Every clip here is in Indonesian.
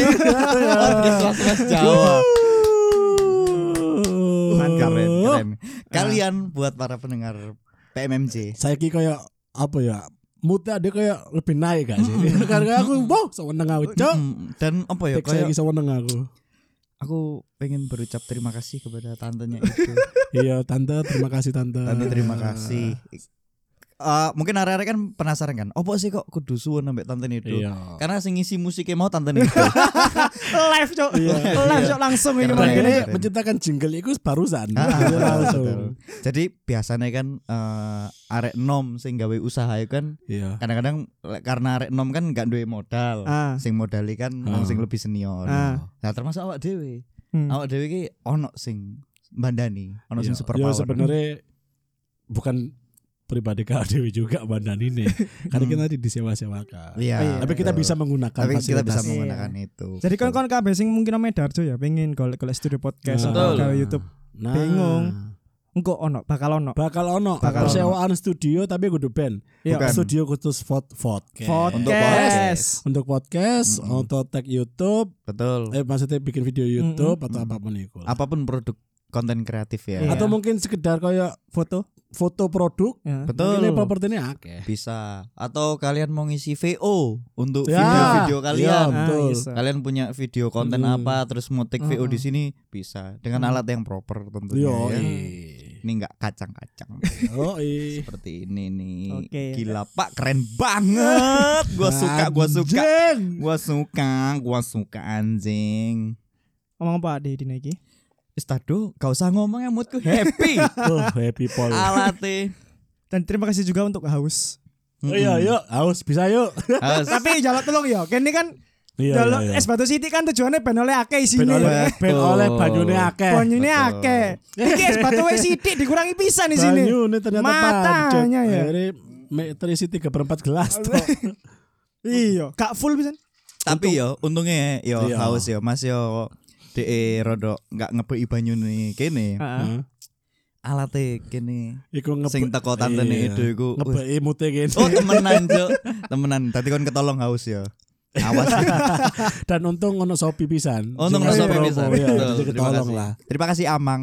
Podcast kelas Jawa. Keren, keren. Kalian buat para pendengar PMMJ. Saya ki kayak apa ya? Moodnya dia kayak lebih naik gak sih? Karena aku, wow, sewenang aku, cok. Mm, Dan apa ya? Kayak ki sewenang aku. aku pengen berucap terima kasih kepada tantenya itu. Iya, tante, terima kasih tante. Tante terima kasih. Eh, mungkin area-area kan penasaran kan, opo sih kok kudu suwun ambek tante itu? Iya. Karena sing ngisi musiknya mau tante itu. Live cok. Iya. Live cok langsung ini. Keren. menciptakan jingle itu barusan. Ah, Iya, langsung. Jadi biasanya kan eh, arek nom sing gawe usaha itu kan Iya. kadang-kadang karena arek nom kan gak duwe modal. Ah. Sing modali kan Ah. sing lebih senior. Ah. Nah, termasuk awak dhewe. Hmm. Awak dhewe ki ono sing bandani, ono sing Iya. super Ya, power. sebenarnya bukan pribadi kak Dewi juga Bandan ini. Karena kita tadi disewa-sewakan. Iya. Tapi kita bisa menggunakan tapi kita bisa menggunakan itu. Jadi kan kon kabeh sing mungkin ame Darjo ya pengen golek golek studio podcast Nah. atau YouTube. Nah, Bingung. Engko ono bakal ono. Bakal ono Bakal persewaan studio tapi kudu band. Iya. Studio khusus vod podcast. Untuk Podcast. Untuk podcast, untuk tag YouTube, Betul. eh maksudnya bikin video YouTube atau apa pun itu. Apa pun produk konten kreatif ya. Iya. Atau mungkin sekedar kayak Foto. foto produk. Ya. Betul. Ini propertinya akeh. Bisa. Atau kalian mau ngisi VO untuk Ya, video-video iya, kalian. betul. Ah. Kalian punya video konten Hmm. apa terus mau take VO Hmm. di sini bisa dengan Hmm. alat yang proper tentunya Yo, ya. iya. Ini enggak kacang-kacang Oh, seperti ini nih. Oke. Gila Pak, keren banget. Gua suka, gua suka. Gua suka, gua suka anjing. Ngomong apa di dina iki? Istado, gak usah ngomong ya moodku happy. Oh, happy Paul. Alate. Dan terima kasih juga untuk haus. Oh, iya, yuk, haus bisa yuk. Harus. Tapi jalan tolong ya. Kene kan Iya, Jalur iya, iya. es batu City kan tujuannya ben oleh akeh Ben isine. oleh ben oleh banyune akeh. Banyune akeh. Iki es batu wis sithik dikurangi pisan di sini. Banyune ternyata Matanya ya. Akhirnya me- terisi tiga per empat gelas toh. Iya, gak full pisan. Tapi yo untungnya yo Iya. haus yo Mas yo DE rodo nggak ngebeki banyu nih kene Heeh. Heeh. alate kene Iku ngebe sing teko tante Iya. itu iku ngebeki mute gini. oh temenan cok temenan tadi kon ketolong haus ya awas Dan untung ono sopi pisan. Untung Sing ono ngasih sopi pisan. ya, jadi terima ketolong kasih. lah. terima kasih Amang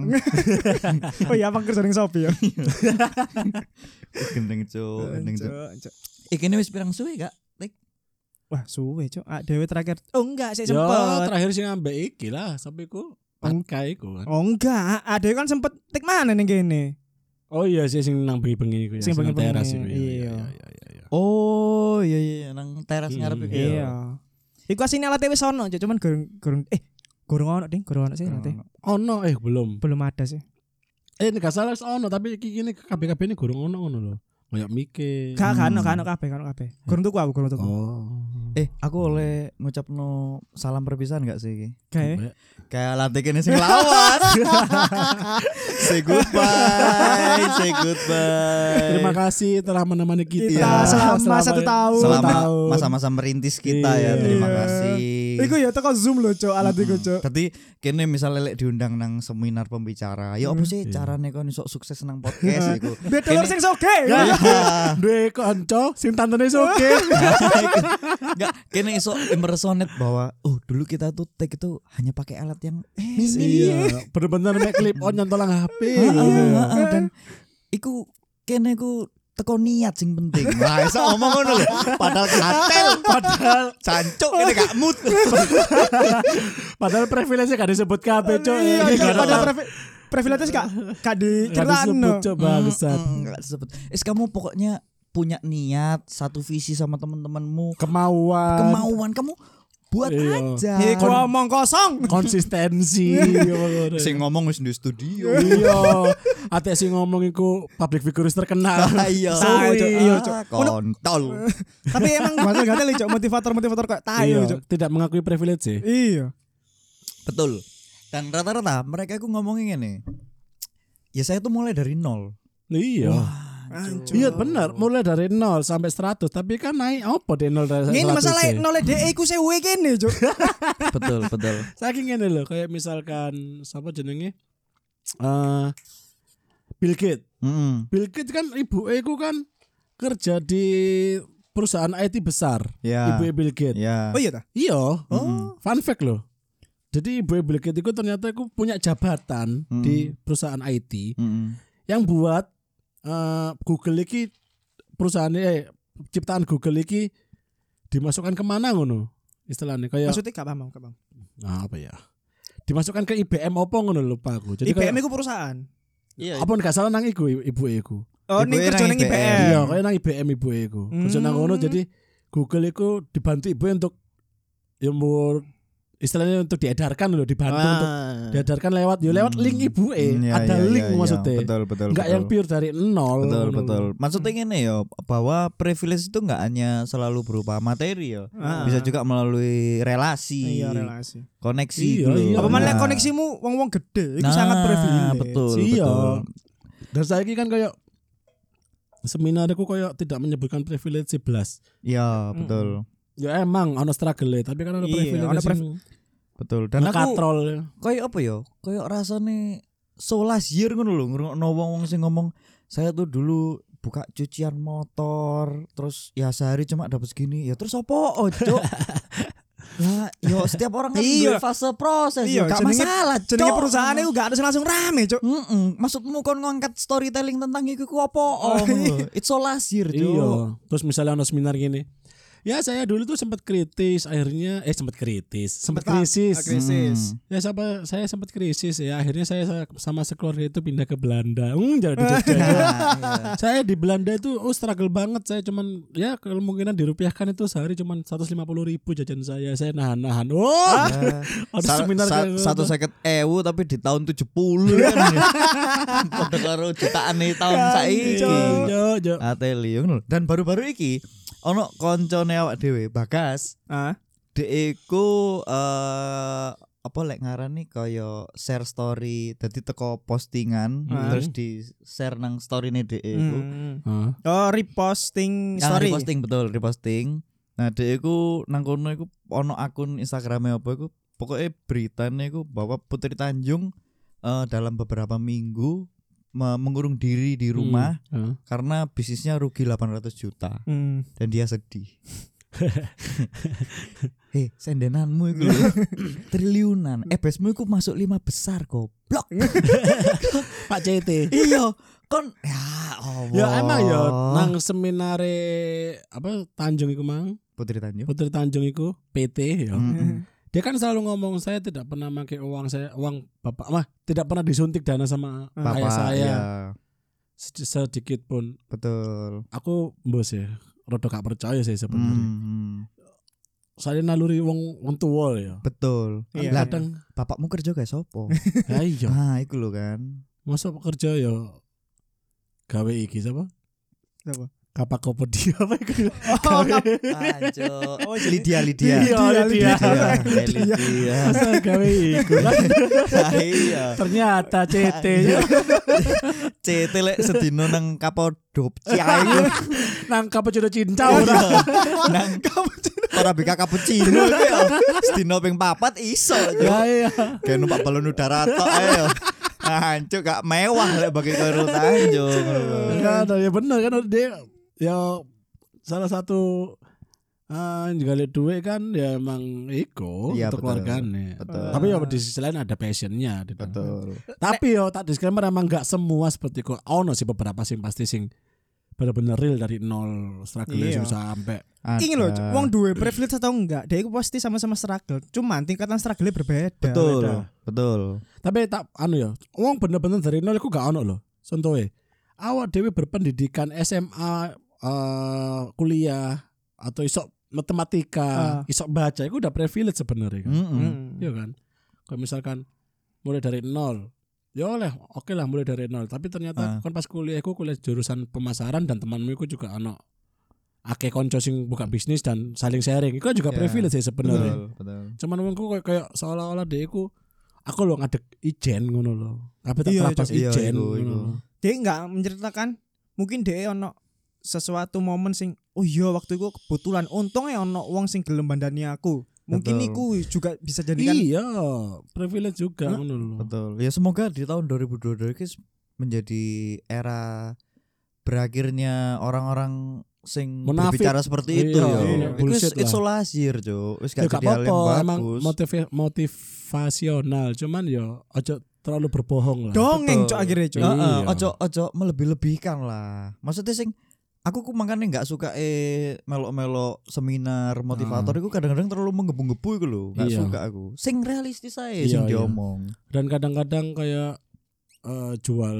Oh iya, apa kerja ning Shopee ya? gendeng cok gendeng cok Cok, cok. iki ini wis pirang suwe gak? Wah, suwe, Cok. Ah, dewe terakhir. Oh, enggak, saya Ya sempet. terakhir sih ngambek iki lah sampai ku pakai iku kan. Oh, enggak. Ada kan sempet tik mana nih gini. Oh iya sih sing nang bengi-bengi iku ya. Sing nang bengi-bengi, teras iku. iya. iya, iya, iya. oh iya iya nang teras Iya. ngarep iku ya. Iya. Iku asine alat wis ono, Cok. Cuman gorong gorong eh gorong ono, Ding. Gorong ono sih Hmm. alatnya. Ono eh belum. Belum ada sih. Eh ini gak salah ono tapi iki gini KBKB ini gurung ono ngono lho. Kayak mikir. Gak kan, Hmm. kan kabeh, kan kabeh. Gorong tuku aku, gorong tuku. Oh. eh aku oleh ngucapno salam perpisahan gak sih iki? Kayak kayak latih kene sing lawan say goodbye say goodbye Terima kasih telah menemani kita. Kita selama satu tahun. selama tahun. masa-masa merintis kita ya Iya. terima kasih Iku ya teko Zoom lho, Cok, alat iku, Cok. Tadi kene misalnya lek diundang nang seminar pembicara, ya apa sih Iya. carane kon iso sukses nang podcast iku? Biar telur sing soge. Ya. Duwe konco sing tantene oke. Enggak, kene iso impersonate bahwa oh dulu kita tuh take itu hanya pakai alat yang. Iya, bener-bener mek clip on nyantolang HP gitu ya. dan iku kene ku teko niat sing penting. Wah, iso ngomong ngono lho. Padahal katel, padahal cancuk kene gak mood. Padahal privilege gak disebut kabeh, Cok. Iya, gak padahal ada- privi- privilege gak gak gak disebut. Cok, bangsat. Mm, mm, Gak disebut. Is kamu pokoknya punya niat, satu visi sama teman-temanmu, Kemauan, kemauan kamu buat Iya. aja. Iku omong kosong. konsistensi. Sing ngomong wis di studio. Iya, ate sing ngomong iku public figure terkenal. Iya. Cok. Iya, Cok. Ah, Kontol. Tapi emang gatel gatel Cok, motivator-motivator kayak tayo, Iya, Cok. tidak mengakui privilege sih. Iya. Betul. Dan rata-rata mereka itu ngomongin ini. Ya saya tuh mulai dari nol. Iya. Hancur. Iya benar, mulai dari 0 sampai 100, tapi kan naik apa di 0 dari 100? Ini masalah sih? nolnya DE ku sewe kene, Cok. betul, betul. Saking ngene lho, kayak misalkan siapa jenenge? Eh Bill Gates. Mm. Bill Gates kan ibu iku kan kerja di perusahaan IT besar, Ya. ibu Bill Gates. Ya. Oh iya ta? Iya, Mm-mm. fun fact loh. Jadi ibu Bill Gates itu ternyata aku punya jabatan Mm. di perusahaan IT Mm-mm. yang buat eh, Google iki perusahaan eh ciptaan Google iki dimasukkan ke mana ngono istilahnya kayak Maksudnya gak paham, gak paham. nah, apa ya dimasukkan ke IBM apa ngono lupa aku jadi IBM kayak, itu perusahaan. Iya. apa nggak salah nang iku ibu iku Oh, Ibu era kerja ning IBM. IBM. iya kayak nang IBM ibu iku kerja nang Hmm. ngono jadi Google iku dibantu ibu untuk ya mau istilahnya untuk diedarkan loh dibantu untuk Ah. diedarkan lewat ya lewat Hmm. link ibu eh Hmm, ya, ada ya, link ya, ya. maksudnya Betul, betul. nggak betul. yang pure dari nol Betul, betul. Maksudnya gini ya, bahwa privilege itu nggak hanya selalu berupa materi ya. Ah. Bisa juga melalui relasi, Iya relasi. koneksi Iya, gitu iya. Apa mana Nah. koneksimu wong-wong gede, itu Nah, sangat privilege. Betul, Iya. betul. Dan saya kan kayak seminar aku kayak tidak menyebutkan privilege 11. Iya, betul. Ya emang ono struggle tapi kan ada Iya, privilege sing Betul. Dan aku ngekatrol. kayak apa ya? Kayak rasane so last year ngono lho, ngrungokno wong-wong sing ngomong saya tuh dulu buka cucian motor, terus ya sehari cuma dapat segini. Ya terus apa, Cuk? ya, yo setiap orang kan Iya. fase proses, Iya, gak masalah. Jenenge Cuk. perusahaan itu gak ada langsung rame, Cuk. Mm-mm. Maksudmu kon ngangkat storytelling tentang iku ku apa? Oh, It's so last year, Cuk. Iya. Terus misalnya ono seminar gini. Ya saya dulu tuh sempat kritis, akhirnya eh sempat kritis, sempat krisis. ah, krisis. Hmm. Ya sama saya sempat krisis ya. Akhirnya saya sama sekeluarga itu pindah ke Belanda. Hmm, jadi di Jogja. Iya. saya di Belanda itu oh struggle banget saya cuman ya kemungkinan dirupiahkan itu sehari cuman 150 ribu jajan saya saya nahan nahan oh Ya. ada Sa- seminar sa- kayak gitu. satu seket ewu tapi di tahun 70 kan ya. Jutaan nih tahun saiki. yo yo Ateli ngono. Dan baru-baru iki ono koncone awak dhewe Bagas. Ah. Dek iku eh apa lek ngarani kaya share story dadi teko postingan Hmm. terus di share nang storyne dek iku. Hmm. Hah? Oh, reposting Ah, story. reposting betul, reposting. Nah, dek iku nang kono iku ono akun Instagramnya apa iku pokoknya beritanya iku bahwa Putri Tanjung eh, dalam beberapa minggu mengurung diri di rumah Hmm. karena bisnisnya rugi 800 juta Hmm. dan dia sedih. Hei, sendenanmu iku lho, triliunan. Eh, besmu iku masuk lima besar goblok. Pak CT iya, kon ya Allah. ya emang ya nang seminare apa Tanjung iku mang Putri Tanjung. Putri Tanjung iku PT ya Mm-mm. Dia kan selalu ngomong saya tidak pernah pakai uang saya uang bapak mah tidak pernah disuntik dana sama Bapak, ayah saya ya, Sedi- sedikit pun betul. aku bos ya rada gak percaya sih sebenarnya Hmm, saya naluri wong wong tua ya betul. Iya. Lah, kadang bapakmu kerja kayak sopo? ya iya nah, iku lho kan. masa kerja ya gawe iki siapa Apa? Kapak kopedi apa itu Oh, gawe Anjo. Oh, Lydia, Lydia. Iya, Lydia. Lydia. Eh, Lydia. masa gawe iku Iya. ternyata CT ya CT lek sedino nang Kapadopcia iku. nang cappuccino cinta Iya. ora Nang ora bika cappuccino ya. Sedino ping papat iso. Jo. ya iya Kayak numpak balon udara tok ayo. Hancur gak mewah lek bagi karo Tanjung. enggak ada ya bener kan dia ya salah satu ah juga lihat duit kan ya emang iko Iya, untuk betul. keluarganya Betul. tapi ya di sisi lain ada passionnya. Betul. Tapi yo tak disclaimer emang nggak semua seperti kok. Ono sih beberapa sing pasti sing bener-bener real dari nol struggle Iya. sing sampai. Ingin loh, wong duwe privilege atau enggak, dia itu pasti sama-sama struggle. Cuman tingkatan struggle berbeda. Betul. beda. Betul. Tapi tak anu ya, wong bener-bener dari nol iku gak ono loh. Contohnya, awak dewi berpendidikan SMA eh kuliah atau isok matematika, Ah. isok baca itu udah privilege sebenarnya kan. Mm-mm. Hmm. Iya kan? Kalau misalkan mulai dari nol, ya oleh oke lah mulai dari nol. Tapi ternyata Ah. kan pas kuliah aku kuliah jurusan pemasaran dan temanmu itu juga ano akeh konco sing buka bisnis dan saling sharing. Itu juga Ya, privilege sih sebenarnya. Cuman wongku kayak, kayak seolah-olah dia iku aku lo ngadek ijen ngono lo. Kabeh tak Iya, iya, ijen lho. Dia enggak menceritakan mungkin dia ono sesuatu momen sing oh iya waktu itu kebetulan untung ya ono wong sing gelem bandani aku. Mungkin Betul. iku juga bisa jadikan Iya, privilege juga lho. Betul. Ya semoga di tahun 2022 ini menjadi era berakhirnya orang-orang sing Munafik. berbicara seperti itu Iya, yo. iya, Iku wis bullshit lah. isolasi Cuk. Wis Ya gak gak jadi hal yang apa-apa, emang bagus. motiv- motivasional, cuman yo ojo terlalu berbohong lah. Dongeng cok akhirnya cok. Iya. Heeh, ojo ojo melebih-lebihkan lah. Maksudnya sing aku ku makanya nggak suka eh melo-melo seminar motivator Ah. itu kadang-kadang terlalu menggebu-gebu itu loh. Nggak Iya. suka aku. Sing realistis aja Iya, sing iya. diomong. Dan kadang-kadang kayak eh, jual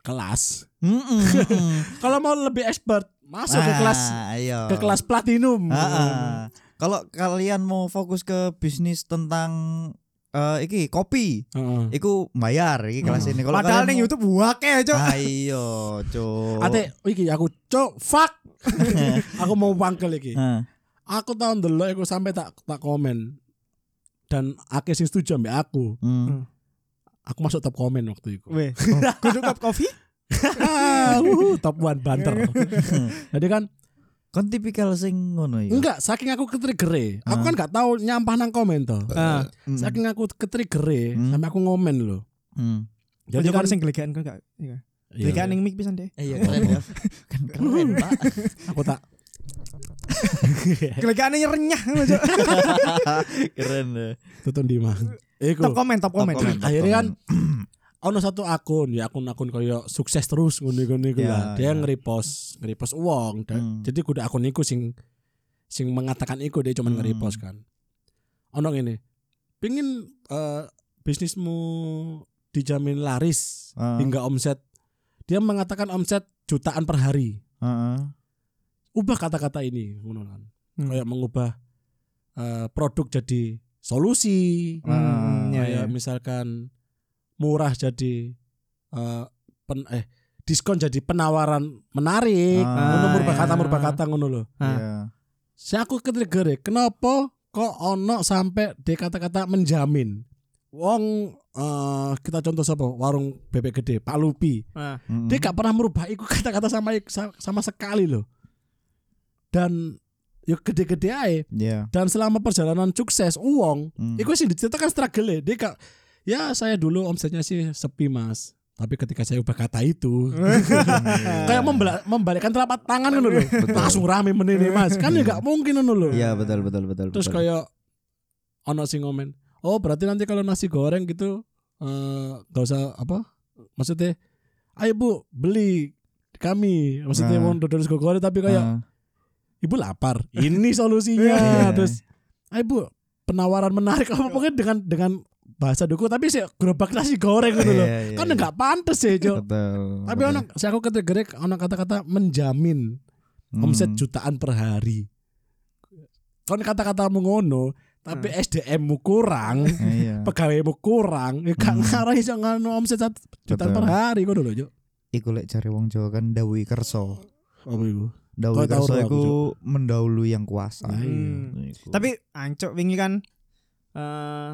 kelas. Mm-mm. Kalau mau lebih expert, masuk ke Ah, kelas iya. ke kelas platinum. Ah, ah. Kalau kalian mau fokus ke bisnis tentang eh iki kopi, Heeh. iku bayar iki kelas Hmm. ini. Kalau Padahal ning YouTube wake cok. Ayo, cuk. Ate iki aku cok fuck. aku mau pangkel iki. Heeh. Aku tahun dulu aku sampai tak tak komen. Dan akeh sing setuju ambek aku. Hmm. Aku masuk top komen waktu itu. Weh. Kudu cup kopi? ah, wuhu, top one banter. Jadi kan Kon tipikal sing ngono ya. enggak saking aku ketrigger Aku Ah. kan gak tahu nyampah nang komen toh. Ah. Hmm. Saking aku ketrigger Hmm. sampai aku ngomen loh. Hmm. Jadi kan kan sing gelegekan kok gak. Iya. iya, Gelegekan ning mic pisan deh. Eh, iya keren ya. kan keren, Pak. aku tak Gelegekan ning renyah keren deh. tutun di mah. Iku. Top komen, top komen. komen. Akhirnya kan ono satu akun ya akun-akun koyo sukses terus ngono-ngono iku Ya. Dia ya. nge-repost, nge-repost uang. Dan- Hmm. Jadi kudu akun iku sing sing mengatakan iku dia cuma Hmm. nge-repost kan. Ono ini. Pingin eh, bisnismu dijamin laris Ah. hingga omset. Dia mengatakan omset jutaan per hari. Heeh. Ubah kata-kata ini ngono kan. Hmm. Kayak mengubah eh, produk jadi solusi. Hmm, ya, kayak ya. misalkan murah jadi eh, pen, eh diskon jadi penawaran menarik. Ah, ngono merubah ya. kata merubah kata ngono loh. Ah. Iya. Saya aku ketrigger kenapa kok ono sampai dia kata-kata menjamin. Wong eh, kita contoh siapa warung bebek gede Pak Lupi Ah. Dia gak pernah merubah itu kata-kata sama sama sekali loh dan yuk gede-gede aja Iya. dan selama perjalanan sukses uang Hmm. itu sih diceritakan struggle dia kak ya saya dulu omsetnya sih sepi mas tapi ketika saya ubah kata itu kayak membela- membalikkan telapak tangan kan loh langsung rame menini mas kan ya gak mungkin kan loh Iya betul betul betul. terus betul. kayak ono sing ngomen oh berarti nanti kalau nasi goreng gitu eh gak usah apa maksudnya ayo bu beli kami maksudnya Nah. mau dodol sego goreng tapi kayak Ah. ibu lapar ini solusinya Iya. terus ayo bu penawaran menarik apa pokoknya dengan dengan bahasa duku tapi sih gerobak nasi goreng gitu loh Iya, iya, kan iya. nggak pantas ya Jo Betul. tapi ono saya aku ketrigger ono kata-kata menjamin omset Hmm. jutaan per hari kan kata-katamu ngono tapi SDM-mu kurang Iya. pegawaimu kurang ya gak Hmm. ngarah iso ngano omset satu jutaan Betul. per hari ngono lho Jo Iku lek cari wong Jawa kan dawuhi kerso. apa iku Dawuhi tahu kerso aku, iku mendahului yang kuasa. Nah, iya. Hmm. Tapi ancok wingi kan eh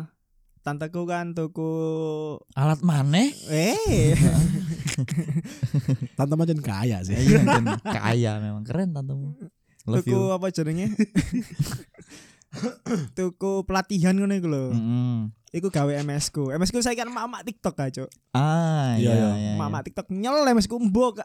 tanteku kan tuku alat maneh eh tante macam kaya sih iya kaya memang keren tantemu. Love tuku you. apa jenenge? tuku pelatihan ngono iku lho. Mm-mm. Iku gawe MS ku. MS ku saya kan mak-mak TikTok aja. Cuk. Ah Iya, iya iya. iya. Mak-mak TikTok nyel MS ku mbok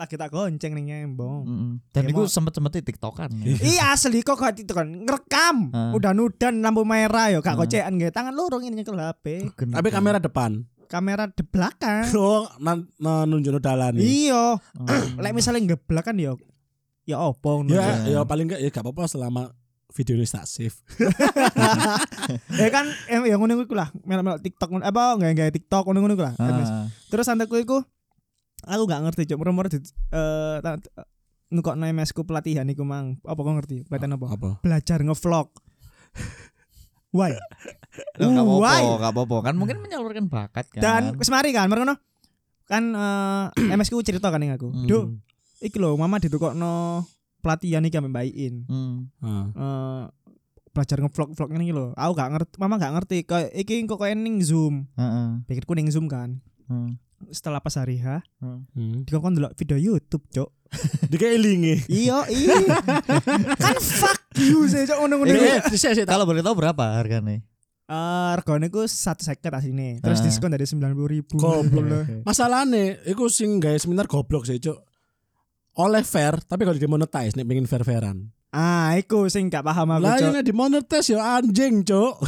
lagi tak gonceng ning embong. Mm-mm. Dan Ya, iku mau- sempet-sempet tiktokan. ya. Iya asli kok gak TikTok kan ngerekam. Ah. Udah nudan lampu merah yo gak Ah. kocekan nggih. Tangan loro ngene nyekel HP. tapi kamera depan Kamera di belakang. oh nan nunjuk dalan Iya. Oh. Lek misalnya ngeblak kan yo ya opo ngono. ya Iya. ya paling enggak ya gak apa-apa selama video ini tak save Ya kan em ya ngono iku lah. Mel-mel TikTok ngono- apa nggak nggak TikTok ngono-ngono iku lah. Ah. Terus santeku iku aku gak ngerti cuk murmur di eh ta- nukok MS ku pelatihan iku mang. Apa kau ngerti? Pelatihan apa? apa Belajar ngevlog. Why? Loh, Nggak apa-apa, Why? nggak apa-apa. Kan mungkin menyalurkan bakat kan. Dan semari kan, mereka kan eh MS ku cerita kan ning aku. Hmm. Duh, iki lho mama ditukokno pelatihan iki ambek Mbak Iin. Hmm. Eh belajar ngevlog-vlog ngene iki lho. Aku gak ngerti, mama gak ngerti. Kayak iki kok kayak ning Zoom. Heeh. Pikirku ning Zoom kan. Hmm. Setelah pas hari H, hmm. dikongkon delok video YouTube, Cuk. dikeilingi iya, iya. kan fuck you sih, eh Eh, sih sih Kalau boleh tahu berapa harganya? regane ku 1 seket asline. Terus Ah. diskon dari 90.000 ribu. Goblok. masalahnya iku sing gawe seminar goblok sih cuk oleh fair tapi kalau dimonetize nih pengen fair-fairan. Ah, iku sing gak paham aku, Lah yang dimonetize ya anjing, Cuk.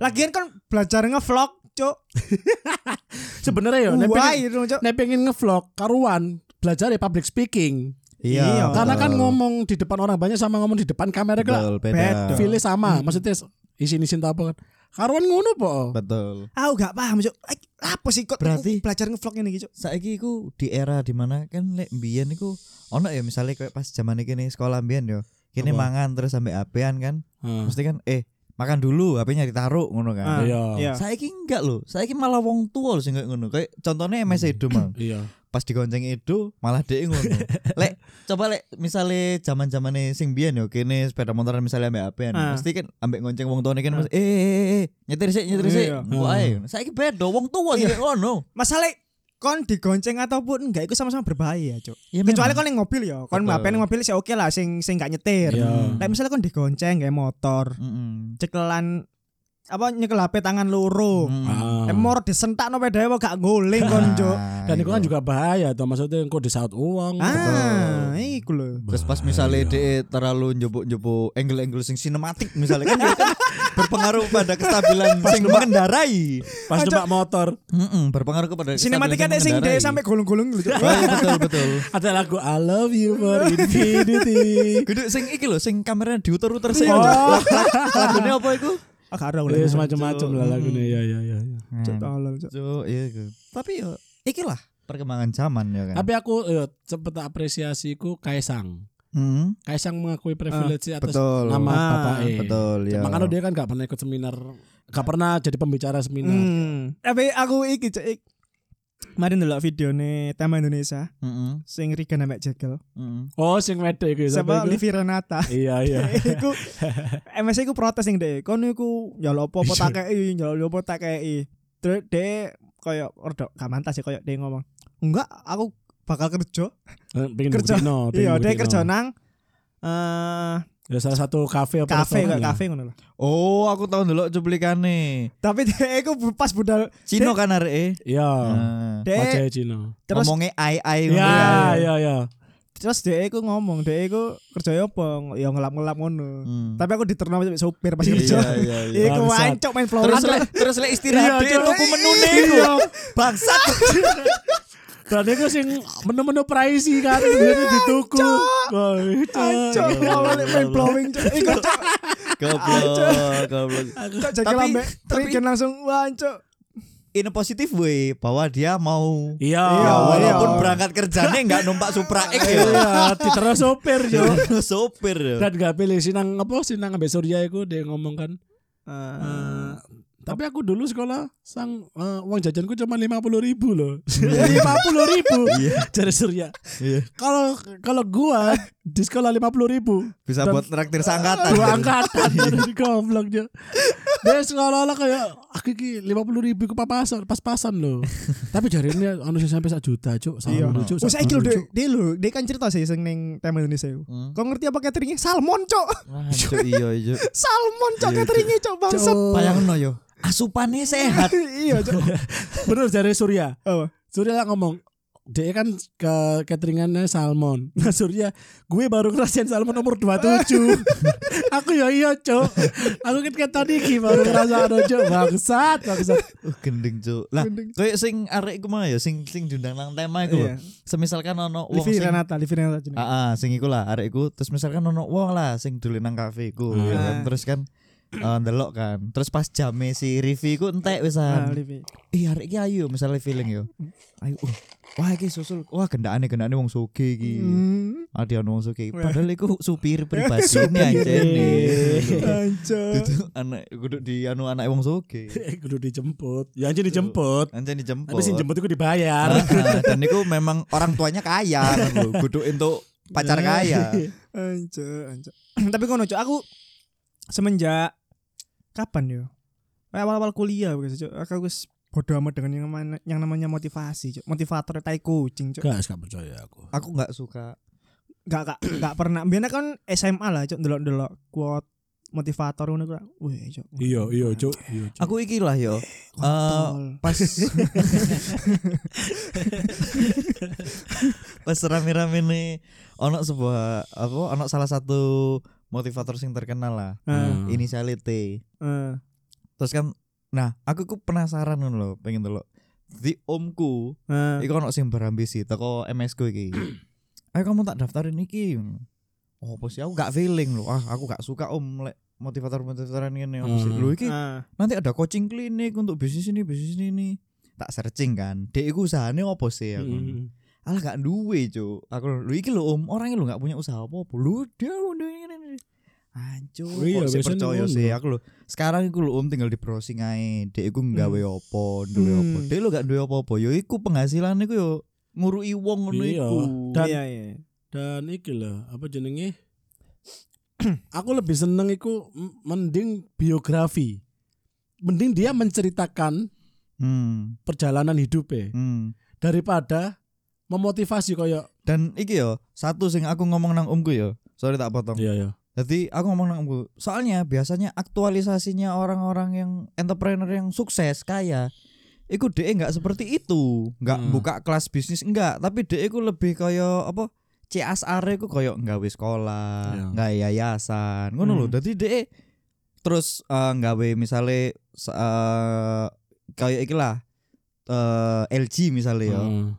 Lagian kan belajar nge-vlog, Cuk. Sebenarnya ya nek pengen, Cuk. nek pengen ngevlog karuan belajar ya public speaking. Iya, Karena kan ngomong di depan orang banyak sama ngomong di depan kamera kan betul beda. beda. feelnya sama. Maksudnya isin-isin apa kan. Karuan ngono po. Betul. Aku gak paham, Cuk. Eh, Apa sih kok Berarti- aku belajar ngevlog ini, Cuk? Saiki iku di era di mana kan lek mbiyen iku ono ya misalnya kayak pas zaman iki sekolah mbiyen yo. Kini Apa? mangan terus sampai apean kan. Heeh. Mesti kan eh makan dulu HP-nya ditaruh ngono Ah, kan. Iya. Iya. Saiki enggak loh. Saiki malah wong tua loh sing ngono. Kayak contohnya MS Edo mang. Iya. Pas digonceng Edo malah dhek ngono. lek coba lek misalnya zaman-zamane sing biyen yo kene sepeda motoran misalnya ambek apean. Ah. Mesti kan ambek gonceng wong tuane kan Ah. mesti eh, eh, eh, eh nyetir sik nyetir sik. Iya. Kok ae. Saiki beda wong tua sing Iya. ngono. Masalah kon digonceng ataupun enggak itu sama-sama berbahaya, Cuk. Ya, Kecuali kon yang mobil ya. Kon Betul. mapen mobil sih oke lah sing sing gak nyetir. Iya. Lah misalnya kon digonceng kayak motor, Mm-mm. cekelan apa nyekel HP tangan loro. Mm. Ah. Emor disentak no kok gak nguling kon, Cuk. Nah, Dan itu kan iku. juga bahaya tuh maksudnya engko disaut uang. Ah, iku lho. Terus pas misalnya dia terlalu njupuk-njupuk angle-angle sing sinematik misalnya kan, juga kan berpengaruh pada kestabilan sing mengendarai. Pas numpak motor Mm-mm, berpengaruh kepada Sinematika kestabilan sing dhewe sampai gulung-gulung lho. Oh, iya, betul betul. ada lagu I love you for infinity. Kudu sing iki lho sing kameranya diuter-uter sih. Oh. Lag- lag- Lagunya apa iku? Ya lah. semacam-macam lah lagunya ya ya ya. ya. Cuk, tolong, Cuk. Iya. Tapi yo ikilah perkembangan zaman ya kan. Tapi aku yo cepet apresiasiku Kaisang. Hmm, Kaisang mengakui privilege atas betul. nama Ah, bapaknya. Betul ya. Makanya dia kan gak pernah ikut seminar, gak pernah jadi pembicara seminar. Hmm. Tapi aku iki, Cuk. Dulu video nih Tema Indonesia Mm-mm, sing Rigan ambek Jekyll. mm-mm. Oh, sing wedok iku Siapa iku? Livi Renata. Iya iya. iku MS iku protes ning dhek. Kon iku ya lho apa-apa tak kei, ya lho apa tak kei. Terus dhek koyo rada gak mantas sih koyo dhek ngomong. Enggak, aku bakal kerja. Eh, Pengen Kerja. pengen Iya, dhek buktiino. kerja nang eh Ya salah satu kafe apa kafe kayak lah. kafe ngono lho. Oh, aku tahu dulu cuplikannya. Tapi dhek iku pas budal Cino kan arek Iya. Nah, Dek, Wajahnya Cina. terus ngomongnya ai ai ngono Iya ya. iya iya. terus dhek iku ngomong, dhek iku kerja apa? Ya ngelap-ngelap ngono. Hmm. Tapi aku diterima sampai sopir pas kerja. Iya iya iya. Iku main Terus flowers. le, terus le istirahat Iya, dia Cok. tuku menune iku. Bangsat. Dan itu sing menu-menu praisi kan jadi dituku. Oh, itu. Ancok, awalnya main blowing. Cuk. Iku cuk, Goblok, goblok. cuk jadi Tapi- lambe langsung wancuk. In a positive way bahwa dia mau Iya. Iya, Ya, walaupun iya. berangkat kerjanya nggak numpak Supra X ya. Iya, diterus sopir yo. Sopir ya. Dan gak pilih sinang apa sinang ambek Surya iku dia ngomong kan. Eh, tapi aku dulu sekolah sang eh, uang jajanku cuma lima puluh ribu loh. Lima puluh ribu. Dari Surya. Iya. Kalau kalau gua di sekolah lima puluh ribu. Bisa buat traktir sangkatan. Dua angkatan dari goblok dia. Sekolah-olah kayak aku iki lima puluh ribu ke papasan, pas-pasan loh. Tapi jari ini anu sing sampai sak juta cuk. Iya. Cuk. Oh, saya kira Cuk. dia, dia lho, dia kan cerita sih sing ning tema Indonesia. Hmm. Kau ngerti apa cateringnya? Salmon, cok. Wah, Cuk, iya iya. Salmon, cok Iya, cateringnya, cok bangsat. Cuk. Bayangno yo. Asupannya sehat. iya, cok. Bener jari Surya. Apa? Surya lah ngomong dia kan ke cateringannya salmon. Nah Surya, gue baru ngerasain salmon nomor 27 Aku ya iya cok Aku kan kata Niki baru ngerasain cok Bangsat, bangsat Uh, gendeng cuk. Lah, kayak sing arek iku mah ya sing sing diundang nang tema iku. Iya. lho. Semisalkan ono wong Livi sing Renata, Livi Renata jenenge. Ah, ah, sing iku lah arek iku terus misalkan ono wong lah sing dolen nang kafe iku Ah. ya kan. terus kan eh, ndelok kan. Terus pas jame si Rivi iku entek Ah, wisan Livi. ih arek iki ayo misalnya feeling yo. Ayo uh, wah iki susul. Wah gendakane gendakane wong soge iki. Hmm. ada ono wong Wah. padahal iku supir pribadi Supir. ini anjene Anjir. itu anak kudu di anu anak wong soge Kudu dijemput. Ya anjir dijemput. Anjene dijemput. Tapi sih jemput itu dibayar. Ah, ah, dan itu memang orang tuanya kaya kan lho. Kudu untuk pacar kaya. Anjir, anjir. Tapi kono cok aku semenjak kapan yo? Awal-awal kuliah begitu cok. Aku wis bodo amat dengan yang namanya, yang namanya motivasi cok. Motivator tai kucing cok. Gak, gak percaya aku aku nggak suka Gak gak gak pernah. Biasanya kan SMA lah cok delok-delok quote motivator ngono ku. Wih, cok. Iya, iya, Cuk. Iya, Cuk. Aku iki lah yo. Eh, Kontol. pas pas rame-rame nih ono sebuah apa ono salah satu motivator sing terkenal lah. Ah, Hmm. Inisialnya T. eh, Terus kan nah, aku ku penasaran ngono lho, pengen delok. Di omku, eh. iku ono sing berambisi teko MS ku iki. Ayo kamu tak daftarin iki. Oh, apa sih aku gak feeling loh. Ah, aku gak suka om lek motivator-motivatoran sih. Hmm. Lho iki Ah, nanti ada coaching klinik untuk bisnis ini bisnis ini tak searching kan dek iku usahane apa sih aku Hmm. alah gak duwe cuk aku lu iki lho om orangnya lu gak punya usaha apa apa lu dia Anjur, Oh iya, biasanya percaya sih aku lho. Sekarang iku lho om tinggal di browsing ae. Dek iku nggawe apa, duwe Hmm. apa. Dek lu gak duwe apa-apa. Yo iku penghasilan iku yo ngurui wong ngono Iya. iku. Dan- iya iya. Dan iki loh, apa jenenge? aku lebih seneng iku mending biografi. Mending dia menceritakan Hmm. perjalanan hidupnya Hmm. daripada memotivasi koyo Dan iki yo, satu sing aku ngomong nang omku yo. Sorry tak potong. Iya ya. Jadi aku ngomong nang omku, soalnya biasanya aktualisasinya orang-orang yang entrepreneur yang sukses kaya Iku DE nggak seperti itu, nggak Hmm. buka kelas bisnis enggak, tapi DE ku lebih kaya apa? CSR ku kaya nggawe sekolah, Iya. nggak yayasan, ngono lho. Hmm. Dadi DE terus eh, nggawe misale se- eh, kayak iki lah eh, LG misalnya ya. Hmm.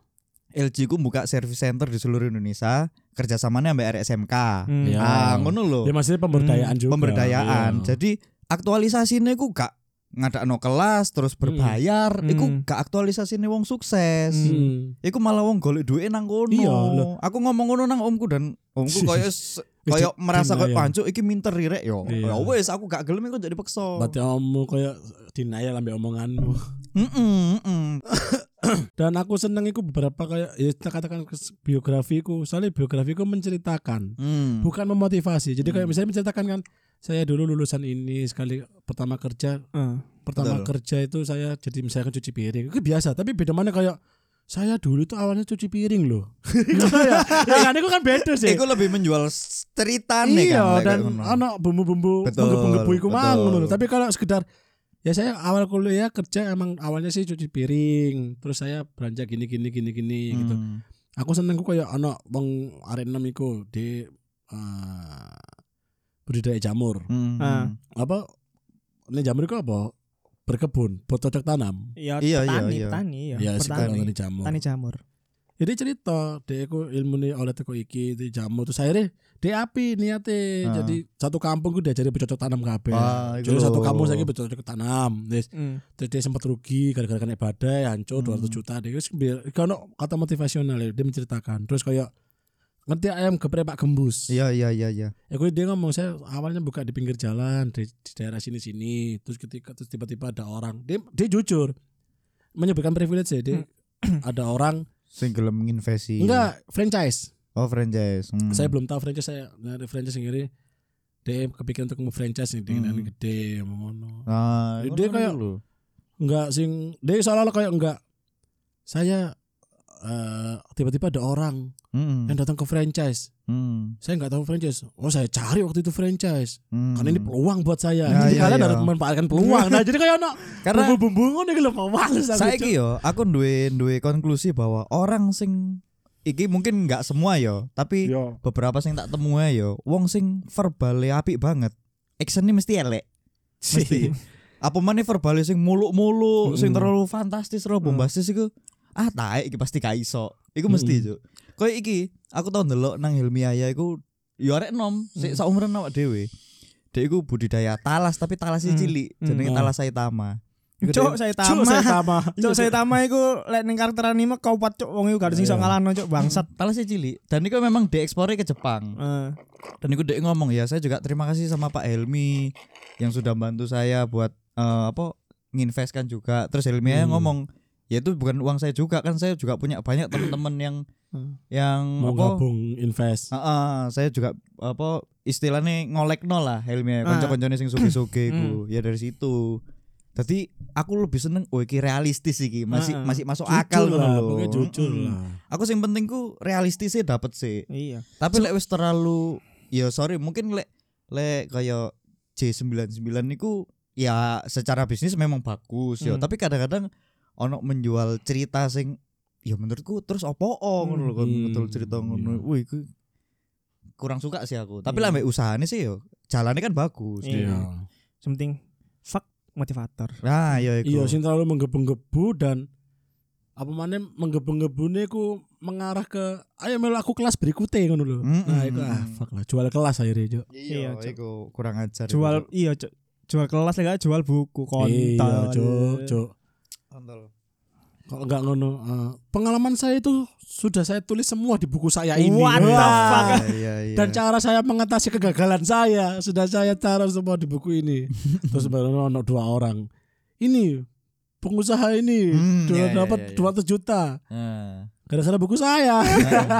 LG ku buka service center di seluruh Indonesia, kerjasamanya sampai RSMK. Hmm. Iya. Ah, ngono lho. Ya maksudnya pemberdayaan juga. Pemberdayaan. Iya. Jadi aktualisasine ku gak ngadakno kelas terus berbayar, Hmm. iku gak aktualisasine wong sukses. Hmm. Iku malah wong golek duit nang kono. Iya, lho. Aku ngomong ngono nang omku dan omku koyo Wis merasa koyo denial. pancuk iki minter rek yo. Iya. Ya wis aku gak gelem iku jadi dipaksa. Berarti ommu koyo denial ambil omonganmu. Dan aku seneng iku beberapa kayak ya kita katakan biografiku. Soalnya biografiku menceritakan, Hmm. bukan memotivasi. Jadi kayak Hmm. misalnya menceritakan kan saya dulu lulusan ini sekali pertama kerja Eh. pertama Betul. kerja itu saya jadi misalkan cuci piring itu biasa tapi beda mana kayak saya dulu tuh awalnya cuci piring loh ya, ya kan itu kan beda sih Iku lebih menjual cerita nih iya kan. lek dan anak bumbu-bumbu menggebu-gebu iku mang tapi kalau sekedar ya saya awal kuliah kerja emang awalnya sih cuci piring terus saya belanja gini gini gini gini gitu Hmm. aku seneng ku kayak anak wong arek enam iku di eh, budidaya jamur Hmm. Ah. apa ini jamur itu apa berkebun buat cocok tanam Iya, Iya, iya, petani, iya. petani, iya. ya sekarang petani. tani jamur Petani jamur. Jadi cerita dia aku ilmu nih oleh teko iki di jamur terus akhirnya dia api niatnya Ah. jadi satu kampung gue diajari bercocok tanam kabeh jadi satu kampung saya bercocok tanam Yes. Hmm. terus dia sempat rugi gara-gara kena badai hancur Hmm. 200 juta dia wis biar kalau kata motivasional ya dia menceritakan terus kayak ngerti ayam geprek pak gembus Iya iya iya iya. ya gue dia ngomong saya awalnya buka di pinggir jalan di, di daerah sini sini terus ketika terus tiba-tiba ada orang dia dia jujur menyebutkan privilege ya dia ada orang Sing gelem nginvesti. enggak franchise Oh franchise. Hmm. saya belum tahu franchise saya nyari franchise sendiri dia kepikiran untuk mau franchise nih dengan Hmm. gede ngono Nah, Dia kayak- lho. enggak sing dia seolah-olah kayak enggak saya eh, tiba-tiba ada orang Hmm. yang datang ke franchise Hmm. saya nggak tahu franchise oh saya cari waktu itu franchise Hmm. karena ini peluang buat saya Ya, jadi ya, kalian ya. harus memanfaatkan peluang nah jadi kayak ono karena bumbu-bumbu ngono iki lho males aku, saiki Cuk. yo aku duwe duwe konklusi bahwa orang sing iki mungkin nggak semua yo, tapi Yo. beberapa sing tak temu yo, wong sing verbale apik banget. Actionnya mesti elek. Mesti. Apa mana verbale sing muluk-muluk, sing Mm. terlalu fantastis, terlalu bombastis iku ah taek iki pasti gak iso. Iku mesti, Mm. Cuk. Koyo iki, aku tau ndelok nang Hilmiaya iku yo arek nom, sik Mm. saumuran awak dhewe. Dek iku budidaya talas tapi talasnya Mm. cilik, Mm. jenenge Ah. talas saitama. Iku Cuk, dek- saya Cuk, tama. saya sama Cuk, saya tama iku lek ning karakter anime kaupat cuk wong iku gak sing iso Iya. ngalahno cuk bangsat. talasnya cilik dan itu memang diekspor ke Jepang Eh, dan itu dia ngomong ya saya juga terima kasih sama Pak Helmi yang sudah bantu saya buat eh, apa nginvestkan juga terus Helmi Hmm. ngomong ya itu bukan uang saya juga kan saya juga punya banyak teman-teman yang Hmm. yang mau apa gabung invest Ah, ah, saya juga apa istilahnya ngolek nol lah Helmi Ah. konco-koncone sing suge-suge iku ya dari situ jadi aku lebih seneng oh iki realistis iki masih ah. masih masuk jujur akal lah lho. jujur Mm-mm. lah aku sing penting ku realistisnya dapet sih Iya. tapi lek wis terlalu ya sorry mungkin lek lek kayak J99 niku ya secara bisnis memang bagus ya, Hmm. tapi kadang-kadang ono menjual cerita sing ya menurutku terus opo ngono lho kon Hmm. betul cerita ngono. Iya. Wih, iku kurang suka sih aku. Tapi Iya. lah mbek usahane sih yo jalannya kan bagus. Iya. Iya. Penting fuck motivator. Nah, ya iku. Iya, sing terlalu menggebu-gebu dan apa mana menggebu-gebune ku mengarah ke ayo melu aku kelas berikutnya ngono lho. Mm-mm. Nah, itu ah fuck lah, jual kelas akhirnya, Cuk. Iya, Iya, iku kurang ajar. Jual iya jual kelas lagi jual buku kontol. Iya, Cuk, Cuk. Kontol. Kalau enggak ngono, eh, pengalaman saya itu sudah saya tulis semua di buku saya ini. What the Wah. fuck? Iya, iya. Dan cara saya mengatasi kegagalan saya sudah saya taruh semua di buku ini. Terus baru ono dua orang. Ini pengusaha ini Hmm, dua iya, iya, dapat iya, iya. 200 juta Nah. Gara-gara buku saya.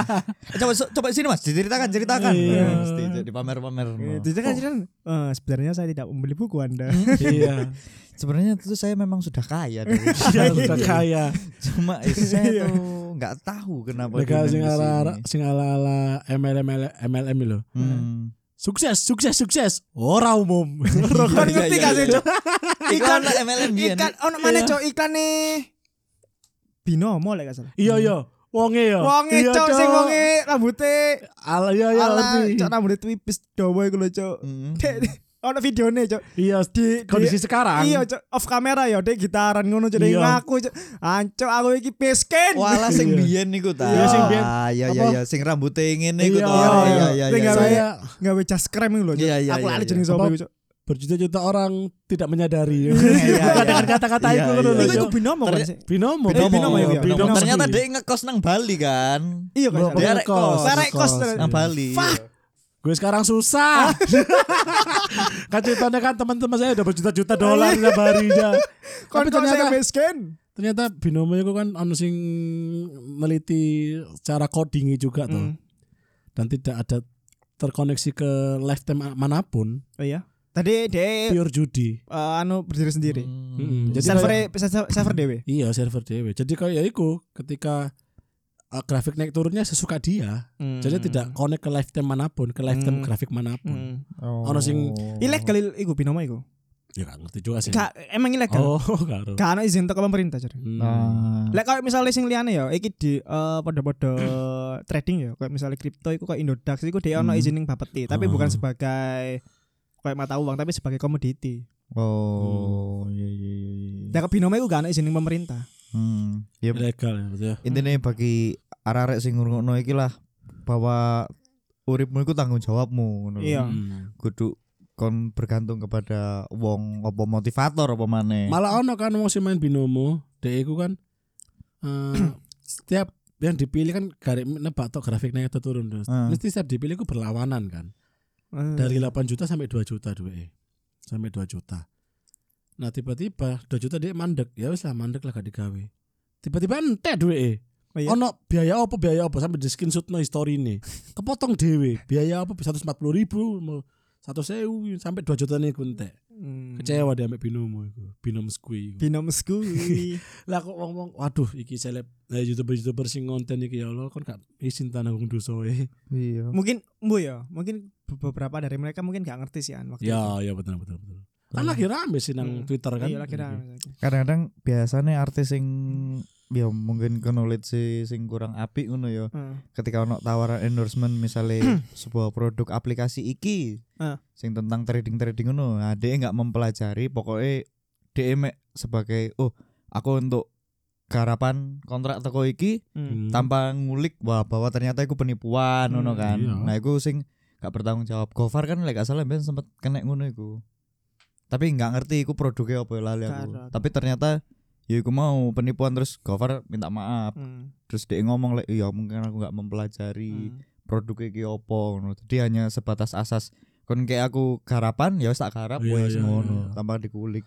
coba coba sini Mas, diceritakan, ceritakan. Iya. Nah, Mesti Cok, dipamer-pamer. Eh, Itu kan kan eh, sebenarnya saya tidak membeli buku Anda. iya. Sebenarnya itu saya memang sudah kaya dari Saya sudah kaya. cuma eh, saya tuh nggak tahu kenapa Mereka diundang sing ke ala sini. sing ala ala MLM MLM lho. Hmm. Sukses, sukses, sukses. Ora umum. Kan Iya, ngerti iya, gak sih, iya. Cok? Iklan MLM. Ikan ono mana Cok iklan nih Binomo lek gak salah. Iya iya. Wonge ya. Wonge Iya, Cok sing wonge rambute Ala iya iya ala. Cok rambute twipis dawa iku lho Cok. Hmm. Dek, Ono videone Cok. Iya di kondisi sekarang. Iya Cok off kamera ya dek gitaran ngono Cok Iya. ngaku Cok. Ancok aku iki miskin. Walah sing Iya. biyen niku ta. Iya, sing biyen. Ah, iya iya iya sing rambutnya ngene iku Iya, to. iya, Iya iya. iya iya. Iya. saya Gawe jas krem iku lho Cok. Iya, iya, Aku iya, lali iya. jeneng sapa Apa? iku Cok. Berjuta-juta orang tidak menyadari. Iya, iya. Bukan dengan kata-kata Iya, itu iya. Iku iku Cok. binomo kan sih. Binomo. Binomo ya, iya. Binomo. Ternyata dia ngekos nang Bali kan. Iya kan. Dia rek kos. Rek kos. Nang Bali. Fuck. Gue sekarang susah. kan ceritanya kan teman-teman saya udah berjuta-juta dolar tiap harinya. Kon Tapi ternyata miskin. ternyata binomo itu kan anu sing meliti cara codingnya juga tuh. Hmm. Dan tidak ada terkoneksi ke lifetime mana pun Oh iya. Tadi dia pure judi. eh, anu berdiri sendiri. Hmm. Mm-mm. Jadi server kayak- server- dewe. Iya server dewe. Jadi kayak iku ketika uh, grafik naik turunnya sesuka dia. Jadi tidak connect ke lifetime mana pun, ke lifetime Hmm. grafik mana pun. Hmm. Oh. Ono sing- Ilegal iku binomo iku. Ya gak ngerti juga sih. Gak emang ilegal. Oh, karo. Gak izin teko pemerintah jadi. Hmm. Ah. Lek kalau misalnya sing liyane ya iki di eh, pada-pada trading ya kayak misalnya kripto iku kayak Indodax iku dia ono Hmm. izin ning Bapeti tapi Ah. bukan sebagai kayak mata uang tapi sebagai komoditi. Oh, iya iya iya. iya. Lek binomo iku gak ana izin pemerintah. Hmm. Ya Ilegal ya, betul ya. intinya bagi arek-arek sing ngrungokno iki lah bahwa uripmu iku tanggung jawabmu ngono lho. Iya. Hmm. Kudu kon bergantung kepada wong apa motivator apa maneh. Malah ono kan wong sing main binomo, dhek iku kan eh, setiap yang dipilih kan garek nebak tok grafik naik atau turun terus. Hmm. Mesti setiap dipilih ku berlawanan kan. Eh, Dari 8 juta sampai 2 juta duwe. Sampai 2 juta. Nah tiba-tiba 2 juta dia mandek. Ya wis lah mandek lah gak digawe. Tiba-tiba entek duwe. Oh iya? Ono biaya apa biaya apa sampai di screenshot no story ini. Kepotong dewe. Biaya apa 140 ribu satu sewu sampai 2 juta nih entek. Hmm. Kecewa dia ambek binomo iku. Binom skui. iku. Binomo skui. Lah kok ngomong waduh iki seleb eh, youtuber-youtuber sing konten iki ya Allah kon gak izin tanah wong dosa e. Iya. mungkin bu ya, mungkin be- beberapa dari mereka mungkin gak ngerti sih an waktu itu. Ya, ya betul betul betul. Kan lagi rame sih nang Hmm. Twitter kan. Iya lagi rame. Kadang-kadang biasanya artis sing ya mungkin knowledge si sing kurang apik ngono ya. Heeh. Ketika ono tawaran endorsement misalnya sebuah produk aplikasi iki Ah. sing tentang trading-trading ngono, nah, dia nggak mempelajari pokoknya dia mek sebagai oh aku untuk garapan kontrak teko iki Hmm. tanpa ngulik wah bahwa ternyata iku penipuan ngono Hmm, kan. iya. Nah, iku sing gak bertanggung jawab. Gofar kan lek gak salah ben sempet kena ngono iku. Tapi nggak ngerti iku produknya apa ya, lali aku. Gak. Tapi ternyata ya iku mau penipuan terus Gofar minta maaf. Hmm. Terus dia ngomong lek ya mungkin aku nggak mempelajari Hmm. produknya iki apa ngono. Jadi hanya sebatas asas kon kayak aku garapan ya wis tak garap Iya, wis iya, ngono iya. tanpa dikulik.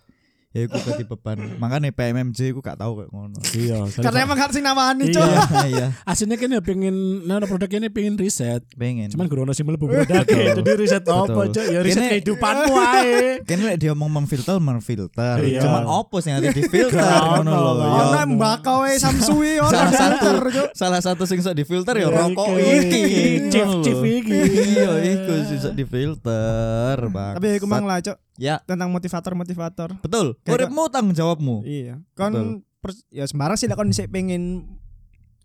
Ya iku dadi beban. Makane PMMJ iku gak tau kayak ngono. Iya. Karena emang harus nawani Iya. cok. Iya, iya, Aslinya kan ya pengen nah produk ini pengen riset. pengen. Cuman gue sih mlebu produk. Jadi riset apa. Cok? Ya riset Kene- kehidupanmu ae. kan lek dia ngomong memfilter memfilter. Iya. Cuman opo sing nanti difilter Gak ngono ono, lho. gak Ya Ono ono. mbakau e Samsui ono salah satu filter salah satu sing sok difilter ya Ya, rokok iki. lho. chief iki. Iya, iku sing sok difilter, Bang. Tapi aku mang lah cok Ya, tentang motivator-motivator. betul. Uripmu tanggung jawabmu. Iya. Kon pers- ya sembarang sih lah kon sih pengen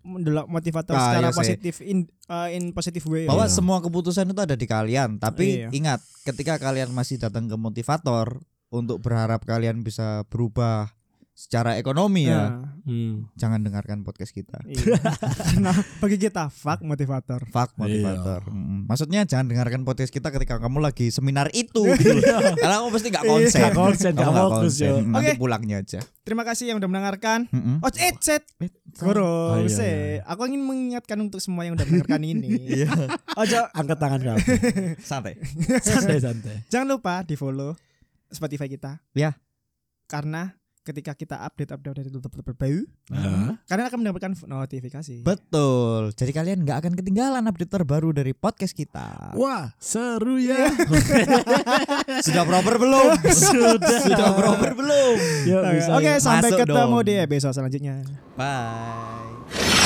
mendelok motivator Ah, secara iya positif in uh, in positive way. bahwa Iya. semua keputusan itu ada di kalian tapi Iya. ingat ketika kalian masih datang ke motivator untuk berharap kalian bisa berubah secara ekonomi ya Nah, Hmm. jangan dengarkan podcast kita iya. Karena bagi kita fuck motivator. fuck motivator Mm, maksudnya jangan dengarkan podcast kita ketika kamu lagi seminar itu gitu. karena kamu pasti gak konsen Gak konsen, Kamu gak nggak fokus, konsen. yo. nanti Oke. pulangnya aja Terima kasih yang udah mendengarkan. Mm-mm. Oh, eh, set. Eh, Goro, Oh, iya, iya. Aku ingin mengingatkan untuk semua yang udah mendengarkan ini. Iya. Ojo, Angkat tangan kamu. santai santai santai. jangan lupa di follow Spotify kita. Ya. Karena ketika kita update-update dari tutup terbaru, Hah? kalian akan mendapatkan notifikasi. betul jadi kalian nggak akan ketinggalan update terbaru dari podcast kita Wah, seru ya. sudah proper belum Sudah. sudah proper belum Yuk, Oke, bisa, Oke, yuk. sampai Masuk ketemu dong. di episode selanjutnya. bye